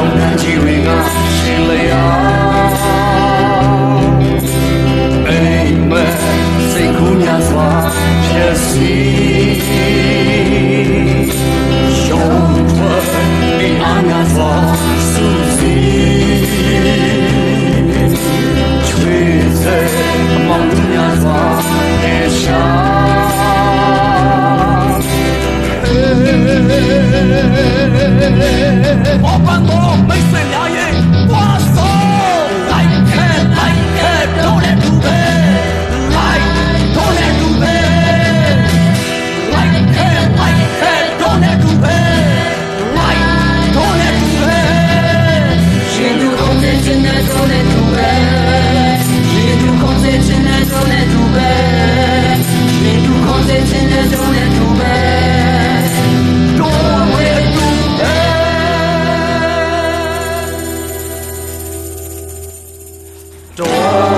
江南几时啊？谁来啊？说。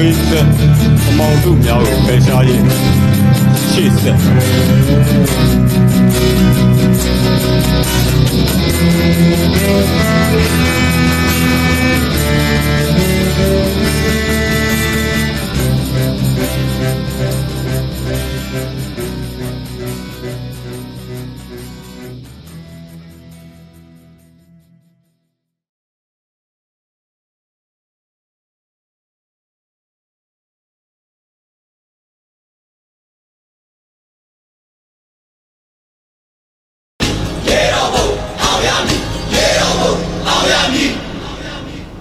绿色，茂绿苗，可以交易，绿色。